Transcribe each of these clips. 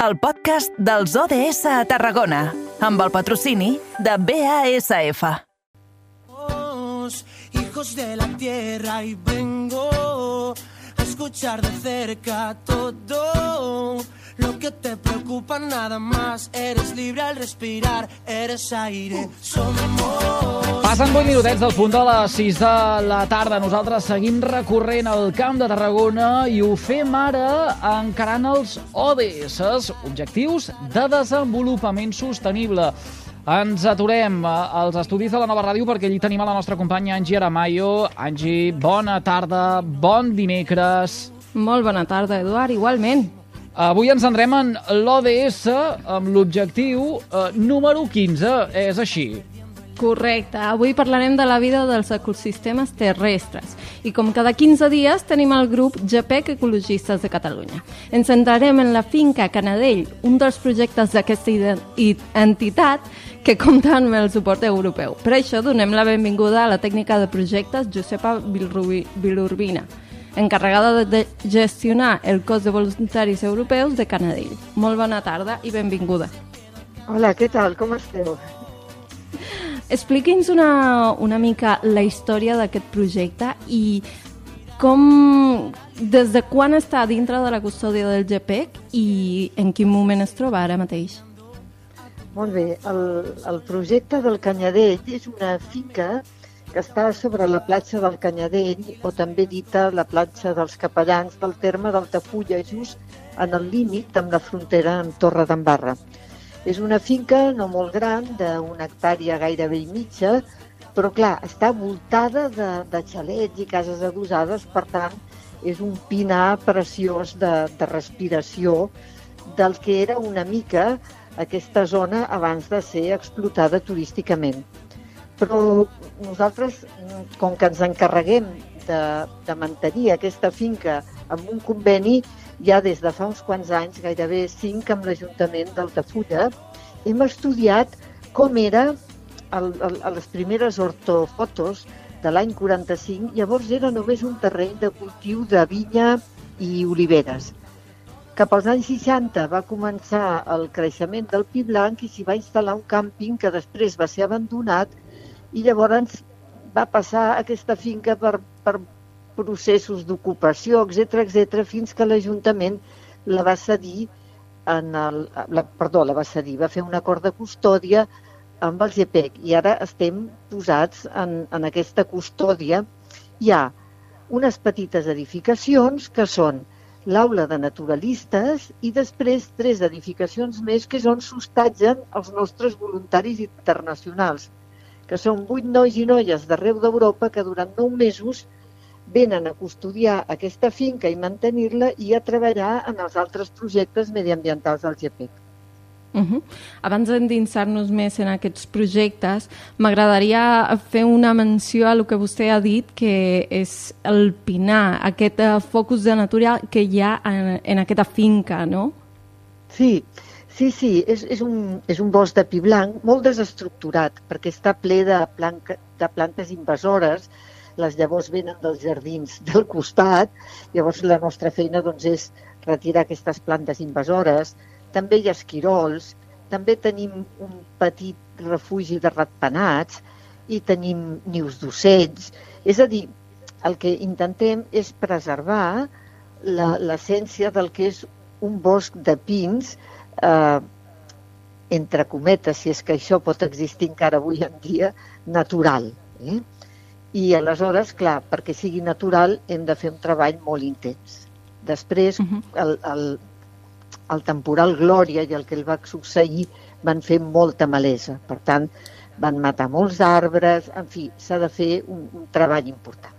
el podcast dels ODS a Tarragona, amb el patrocini de BASF. Hijos de la tierra y vengo a escuchar de cerca todo lo que te preocupa nada más. Eres libre al respirar, eres aire, somos. Passen 8 minutets del punt de les 6 de la tarda. Nosaltres seguim recorrent el Camp de Tarragona i ho fem ara encarant els ODS, Objectius de Desenvolupament Sostenible. Ens aturem als estudis de la nova ràdio perquè allí tenim a la nostra companya Angie Aramayo. Angie, bona tarda, bon dimecres. Molt bona tarda, Eduard, igualment. Avui ens endrem en l'ODS amb l'objectiu eh, número 15. És així. Correcte. Avui parlarem de la vida dels ecosistemes terrestres. I com cada 15 dies tenim el grup GPEC Ecologistes de Catalunya. Ens centrarem en la finca Canadell, un dels projectes d'aquesta entitat que compta amb el suport europeu. Per això donem la benvinguda a la tècnica de projectes Josepa Vilurbina, encarregada de gestionar el cos de voluntaris europeus de Canadell. Molt bona tarda i benvinguda. Hola, què tal? Com esteu? Expliqui'ns una, una mica la història d'aquest projecte i com, des de quan està dintre de la custòdia del GPEC i en quin moment es troba ara mateix? Molt bé, el, el projecte del Canyadell és una finca que està sobre la platja del Canyadell, o també dita la platja dels Capellans del terme d'Altafulla, just en el límit amb la frontera amb Torre d'Embarra. És una finca no molt gran, d'una hectàrea gairebé i mitja, però clar, està voltada de, de xalets i cases adossades, per tant, és un pinar preciós de, de respiració del que era una mica aquesta zona abans de ser explotada turísticament. Però nosaltres, com que ens encarreguem de, de mantenir aquesta finca amb un conveni ja des de fa uns quants anys, gairebé cinc, amb l'Ajuntament d'Altafulla, hem estudiat com era el, el, les primeres ortofotos de l'any 45, llavors era només un terreny de cultiu de vinya i oliveres. Cap als anys 60 va començar el creixement del pi blanc i s'hi va instal·lar un càmping que després va ser abandonat i llavors va passar aquesta finca per, per processos d'ocupació, etc etc fins que l'Ajuntament la va cedir en el, la, perdó, la va cedir, va fer un acord de custòdia amb el GPEC i ara estem posats en, en aquesta custòdia. Hi ha unes petites edificacions que són l'aula de naturalistes i després tres edificacions més que és on s'hostatgen els nostres voluntaris internacionals, que són vuit nois i noies d'arreu d'Europa que durant nou mesos venen a custodiar aquesta finca i mantenir-la i a treballar en els altres projectes mediambientals del GPEC. Uh -huh. Abans d'endinsar-nos més en aquests projectes, m'agradaria fer una menció a el que vostè ha dit, que és el pinar, aquest uh, focus de natura que hi ha en, en aquesta finca, no? Sí, sí, sí, és, és, un, és un bosc de pi blanc molt desestructurat, perquè està ple de, planca, de plantes invasores, les llavors venen dels jardins del costat, llavors la nostra feina doncs, és retirar aquestes plantes invasores, també hi ha esquirols, també tenim un petit refugi de ratpenats i tenim nius d'ocells. És a dir, el que intentem és preservar l'essència del que és un bosc de pins, eh, entre cometes, si és que això pot existir encara avui en dia, natural. Eh? I aleshores, clar, perquè sigui natural hem de fer un treball molt intens. Després, uh -huh. el, el, el temporal Glòria i el que el va succeir van fer molta malesa. Per tant, van matar molts arbres, en fi, s'ha de fer un, un treball important.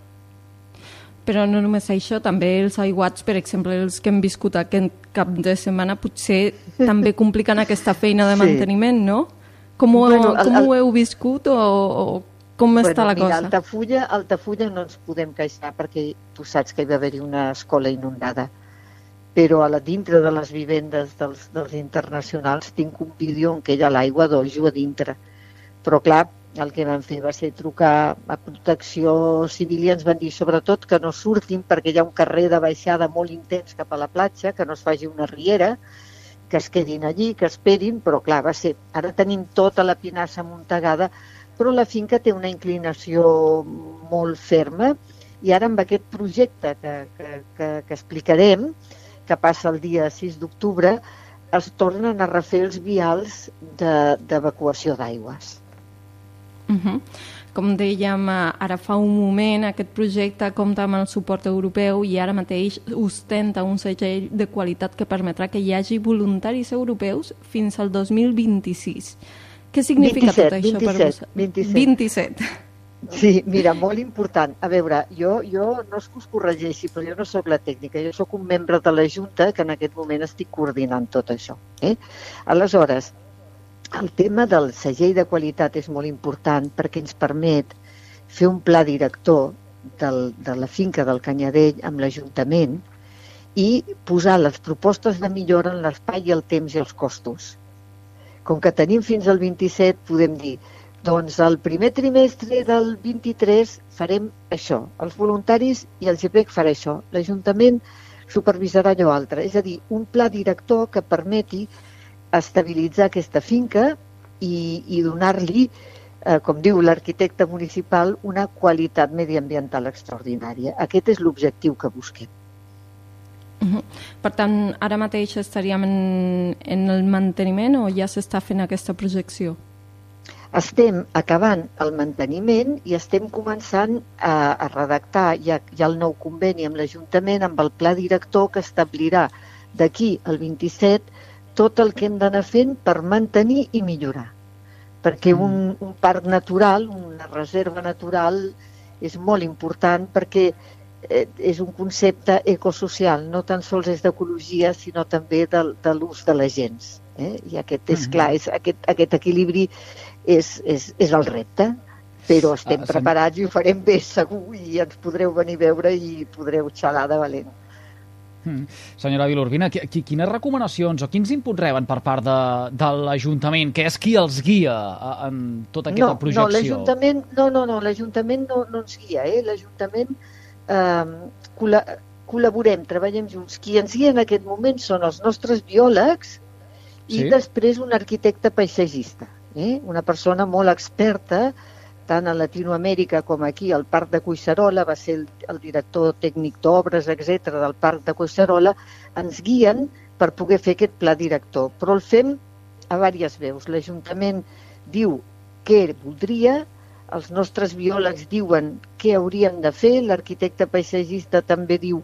Però no només això, també els aiguats, per exemple, els que hem viscut aquest cap de setmana, potser també compliquen aquesta feina de manteniment, sí. no? Com, ho, bueno, el, com el, ho heu viscut o, o com bueno, està la mira, cosa? Altafulla, Altafulla no ens podem queixar perquè tu saps que hi va haver-hi una escola inundada. Però a la dintre de les vivendes dels, dels internacionals tinc un vídeo en què hi ha l'aigua d'ojo a dintre. Però clar, el que van fer va ser trucar a protecció civil i ens van dir sobretot que no surtin perquè hi ha un carrer de baixada molt intens cap a la platja, que no es faci una riera, que es quedin allí, que esperin, però clar, va ser... Ara tenim tota la pinassa muntegada, però la finca té una inclinació molt ferma i ara amb aquest projecte que, que, que, que explicarem, que passa el dia 6 d'octubre, es tornen a refer els vials d'evacuació de, d'aigües. Uh -huh. Com dèiem eh, ara fa un moment, aquest projecte compta amb el suport europeu i ara mateix ostenta un segell de qualitat que permetrà que hi hagi voluntaris europeus fins al 2026. Què significa 27, tot això 27, per vosaltres? 27. 27. Sí, mira, molt important. A veure, jo, jo no és que us corregeixi, però jo no sóc la tècnica, jo sóc un membre de la Junta que en aquest moment estic coordinant tot això. Eh? Aleshores, el tema del segell de qualitat és molt important perquè ens permet fer un pla director del, de la finca del Canyadell amb l'Ajuntament i posar les propostes de millora en l'espai i el temps i els costos. Com que tenim fins al 27, podem dir, doncs el primer trimestre del 23 farem això, els voluntaris i el GPEC farà això, l'Ajuntament supervisarà allò altre, és a dir, un pla director que permeti estabilitzar aquesta finca i, i donar-li, eh, com diu l'arquitecte municipal, una qualitat mediambiental extraordinària. Aquest és l'objectiu que busquem. Per tant, ara mateix estaríem en, en el manteniment o ja s'està fent aquesta projecció? Estem acabant el manteniment i estem començant a, a redactar ja, ja el nou conveni amb l'Ajuntament amb el pla director que establirà d'aquí al 27 tot el que hem d'anar fent per mantenir i millorar. Perquè un, un parc natural, una reserva natural, és molt important perquè eh, és un concepte ecosocial, no tan sols és d'ecologia, sinó també de, de l'ús de la gens. Eh? I aquest és clar, és, aquest, aquest equilibri és, és, és el repte, però estem Ah, preparats i ho farem bé segur i ens podreu venir a veure i podreu xalar de valent. Mm. Senyora qui- quines recomanacions o quins inputs reben per part de, de l'Ajuntament, que és qui els guia en tota aquesta no, projecció? No, l'Ajuntament no, no, no, l'Ajuntament no, no ens guia, eh? l'Ajuntament eh, col·la col·laborem, treballem junts. Qui ens guia en aquest moment són els nostres biòlegs i Sí. després un arquitecte paisatgista, eh? una persona molt experta tant a Latinoamèrica com aquí al Parc de Cuixarola, va ser el, el director tècnic d'obres, etc del Parc de Cuixarola, ens guien per poder fer aquest pla director. Però el fem a diverses veus. L'Ajuntament diu què voldria, els nostres biòlegs diuen què hauríem de fer, l'arquitecte paisatgista també diu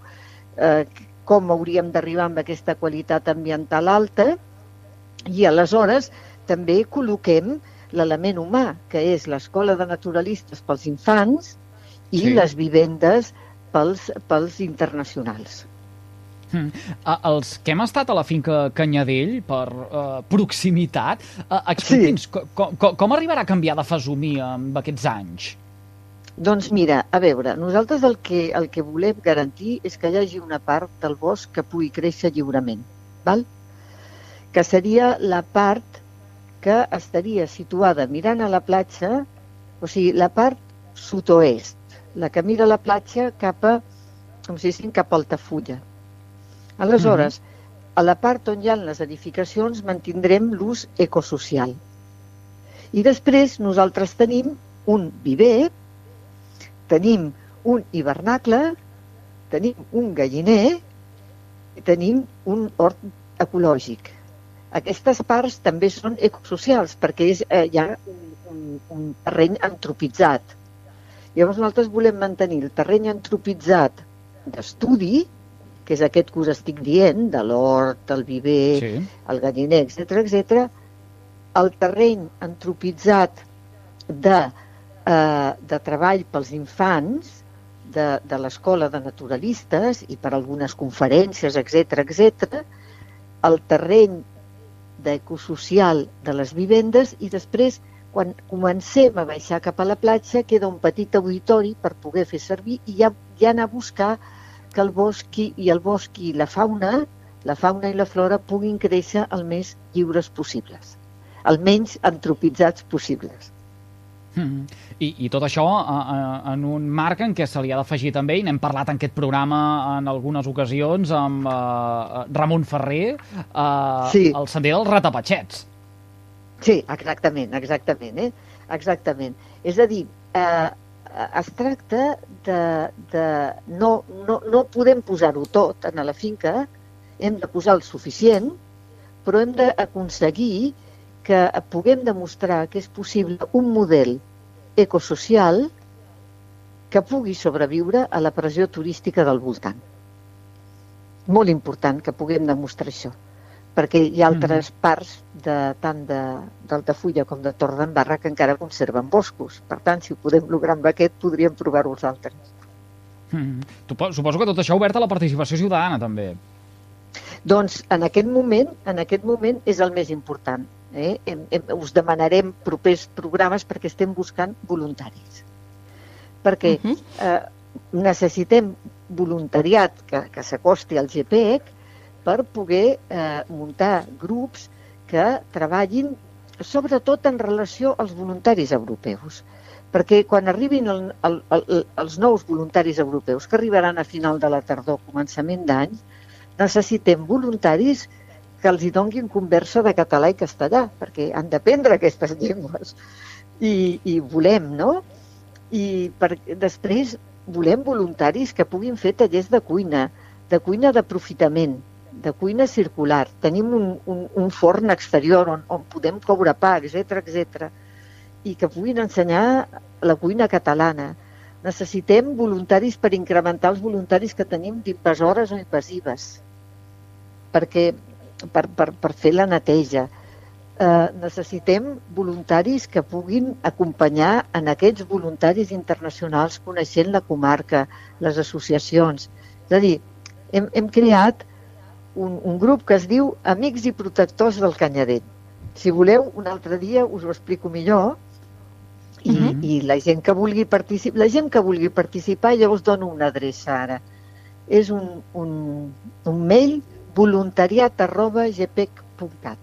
eh, com hauríem d'arribar amb aquesta qualitat ambiental alta i aleshores també col·loquem l'element humà, que és l'escola de naturalistes pels infants i Sí. les vivendes pels, pels internacionals. Mm. Els que hem estat a la finca Canyadell per uh, proximitat, uh, expliqui'ns sí. com, com, com arribarà a canviar de fesomia amb aquests anys? Doncs mira, a veure, nosaltres el que, el que volem garantir és que hi hagi una part del bosc que pugui créixer lliurement, val? que seria la part que estaria situada mirant a la platja, o sigui, la part sud-oest, la que mira la platja cap a, com si diguéssim, cap a Altafulla. Aleshores, a la part on hi ha les edificacions mantindrem l'ús ecosocial. I després nosaltres tenim un viver, tenim un hivernacle, tenim un galliner i tenim un hort ecològic. Aquestes parts també són ecosocials perquè és, eh, hi ha un, un, un terreny antropitzat. Llavors nosaltres volem mantenir el terreny antropitzat d'estudi, que és aquest que us estic dient, de l'hort, el viver, Sí. el galliner, etc etc, el terreny antropitzat de, eh, de treball pels infants de, de l'escola de naturalistes i per algunes conferències, etc etc, el terreny d'ecosocial de les vivendes i després, quan comencem a baixar cap a la platja, queda un petit auditori per poder fer servir i ja, ja anar a buscar que el bosc i, el bosc i la fauna, la fauna i la flora puguin créixer el més lliures possibles, el menys antropitzats possibles. Mm. I, I tot això a, a, en un marc en què se li ha d'afegir també, i n'hem parlat en aquest programa en algunes ocasions amb uh, Ramon Ferrer, uh, Sí. el sender dels ratapatxets. Sí, exactament, exactament, eh? Exactament. És a dir, eh, es tracta de... de no, no, no podem posar-ho tot en la finca, hem de posar el suficient, però hem d'aconseguir que puguem demostrar que és possible un model ecosocial que pugui sobreviure a la pressió turística del voltant. Molt important que puguem demostrar això perquè hi ha altres parts de, tant de, d'Altafulla com de Torredembarra que encara conserven boscos. Per tant, si ho podem lograr amb aquest, podríem provar-ho els altres. Mm. Tu- Suposo que tot això obert a la participació ciutadana, també. Doncs en aquest moment, en aquest moment és el més important. Eh? Hem, hem, us demanarem propers programes perquè estem buscant voluntaris. Perquè Mhm. eh, necessitem voluntariat que, que s'acosti al GPEC per poder eh, muntar grups que treballin sobretot en relació als voluntaris europeus. Perquè quan arribin el, el, el, els nous voluntaris europeus, que arribaran a final de la tardor, començament d'any, necessitem voluntaris que els hi donguin conversa de català i castellà, perquè han d'aprendre aquestes llengües. I, I volem, no? I per, després volem voluntaris que puguin fer tallers de cuina, de cuina d'aprofitament, de cuina circular. Tenim un, un, un forn exterior on, on podem coure pa, etc etc. I que puguin ensenyar la cuina catalana. Necessitem voluntaris per incrementar els voluntaris que tenim d'invasores o invasives perquè per, per, per fer la neteja. Eh, necessitem voluntaris que puguin acompanyar en aquests voluntaris internacionals coneixent la comarca, les associacions. És a dir, hem, hem creat un, un grup que es diu Amics i Protectors del Canyadent. Si voleu, un altre dia us ho explico millor i, Mhm. i la gent que vulgui participar, la gent que vulgui participar, jo us dono una adreça ara. És un, un, un mail voluntariat arroba gpec.cat.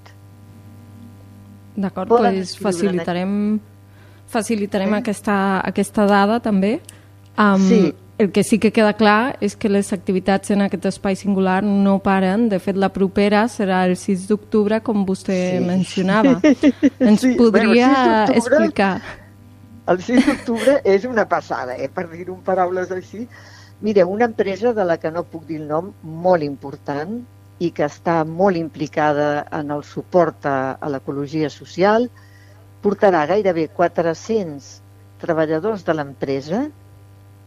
D'acord, doncs facilitarem, facilitarem Eh? aquesta, aquesta dada també. Um, Sí. El que sí que queda clar és que les activitats en aquest espai singular no paren. De fet, la propera serà el 6 d'octubre, com vostè Sí. mencionava. Ens Sí, podria bueno, 6 d'octubre- explicar? El 6 d'octubre és una passada, eh, per dir-ho en paraules així. Mira, una empresa de la que no puc dir el nom, molt important i que està molt implicada en el suport a, a l'ecologia social, portarà gairebé 400 treballadors de l'empresa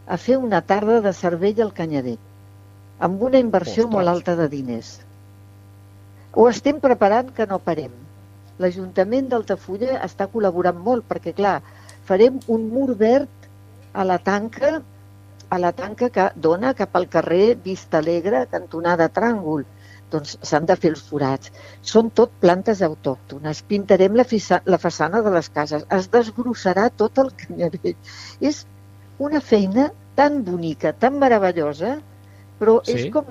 a fer una tarda de cervell al Canyadet, amb una inversió Ostres. molt alta de diners. Ho estem preparant que no parem. L'Ajuntament d'Altafulla està col·laborant molt perquè, clar, farem un mur verd a la tanca a la tanca que dona cap al carrer Vista Alegre, cantonada Tràngol. Doncs s'han de fer els forats. Són tot plantes autòctones. Pintarem la, fisa, la façana de les cases. Es desgrossarà tot el canyarell. És una feina tan bonica, tan meravellosa, però Sí. és com,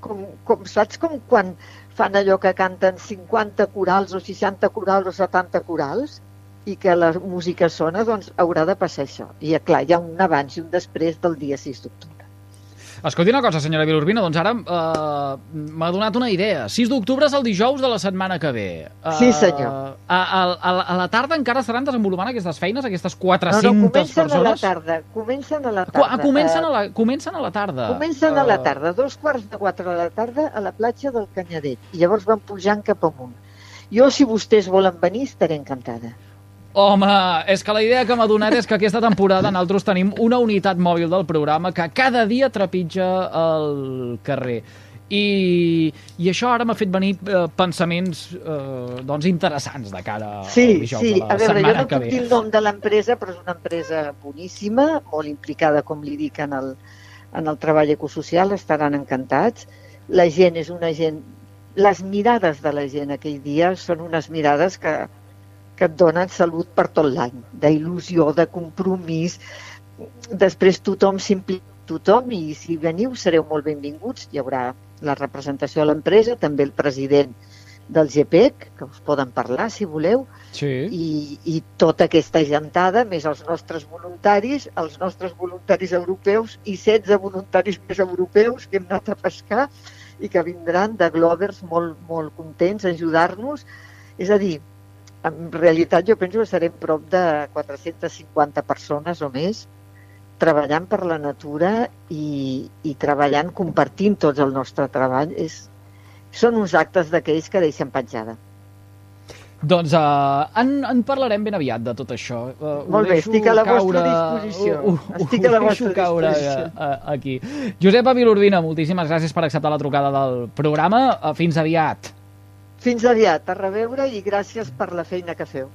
com, com, saps com quan fan allò que canten 50 corals o 60 corals o 70 corals i que la música sona, doncs haurà de passar això. I clar, hi ha un abans i un després del dia 6 d'octubre. Escolti una cosa, senyora Vilurbina, doncs ara uh, m'ha donat una idea. 6 d'octubre és el dijous de la setmana que ve. Uh, Sí, senyor. A, a, a, la- a la tarda encara estaran desenvolupant aquestes feines, aquestes 400 no, no, comencen persones? a la tarda. Comencen a la tarda. Ah, comencen, a la, comencen a la tarda. Comencen a la Eh, tarda, dos quarts de quatre de la tarda a la platja del Canyadell. I llavors van pujant cap amunt. Jo, si vostès volen venir, estaré encantada. Home, és que la idea que m'ha donat és que aquesta temporada nosaltres tenim una unitat mòbil del programa que cada dia trepitja el carrer. I, i això ara m'ha fet venir eh, pensaments eh, doncs interessants de cara Sí, al dijous sí. de la A veure, jo setmana no que puc ve. dir el nom de l'empresa, però és una empresa boníssima, molt implicada, com li dic, en el, en el treball ecosocial, estaran encantats. La gent és una gent... Les mirades de la gent aquell dia són unes mirades que, que et donen salut per tot l'any, d'il·lusió, de compromís. Després tothom s'implica tothom i si veniu sereu molt benvinguts. Hi haurà la representació de l'empresa, també el president del GPEC, que us poden parlar si voleu, Sí. i, i tota aquesta gentada, més els nostres voluntaris, els nostres voluntaris europeus i 16 voluntaris més europeus que hem anat a pescar i que vindran de Glovers molt, molt contents a ajudar-nos. És a dir, en realitat jo penso que serem prop de 450 persones o més treballant per la natura i, i treballant, compartint tots el nostre treball. És, són uns actes d'aquells que deixen petjada. Doncs uh, en, en parlarem ben aviat de tot això. Uh, Molt bé, estic a la vostra caure, disposició. Ho, ho, Estic a la vostra caure disposició. uh, uh, aquí. Josep Avilurbina, moltíssimes gràcies per acceptar la trucada del programa. Uh, fins aviat. Fins aviat, a reveure i gràcies per la feina que feu.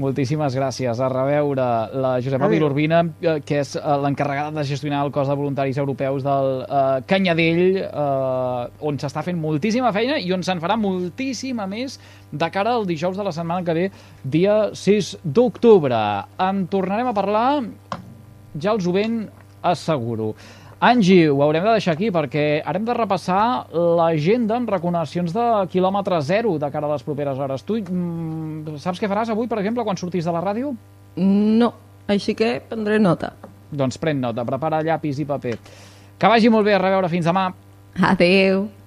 Moltíssimes gràcies. A reveure la Josepa. Vilurbina, eh, que és eh, l'encarregada de gestionar el cos de voluntaris europeus del eh, Canyadell, eh, on s'està fent moltíssima feina i on se'n farà moltíssima més de cara al dijous de la setmana que ve, dia 6 d'octubre. En tornarem a parlar, ja els ho ben asseguro. Angi, ho haurem de deixar aquí perquè ara hem de repassar l'agenda amb recomanacions de quilòmetre zero de cara a les properes hores. Tu mm, saps què faràs avui, per exemple, quan sortis de la ràdio? No, així que prendré nota. Doncs pren nota, prepara llapis i paper. Que vagi molt bé, a reveure fins demà. Adeu.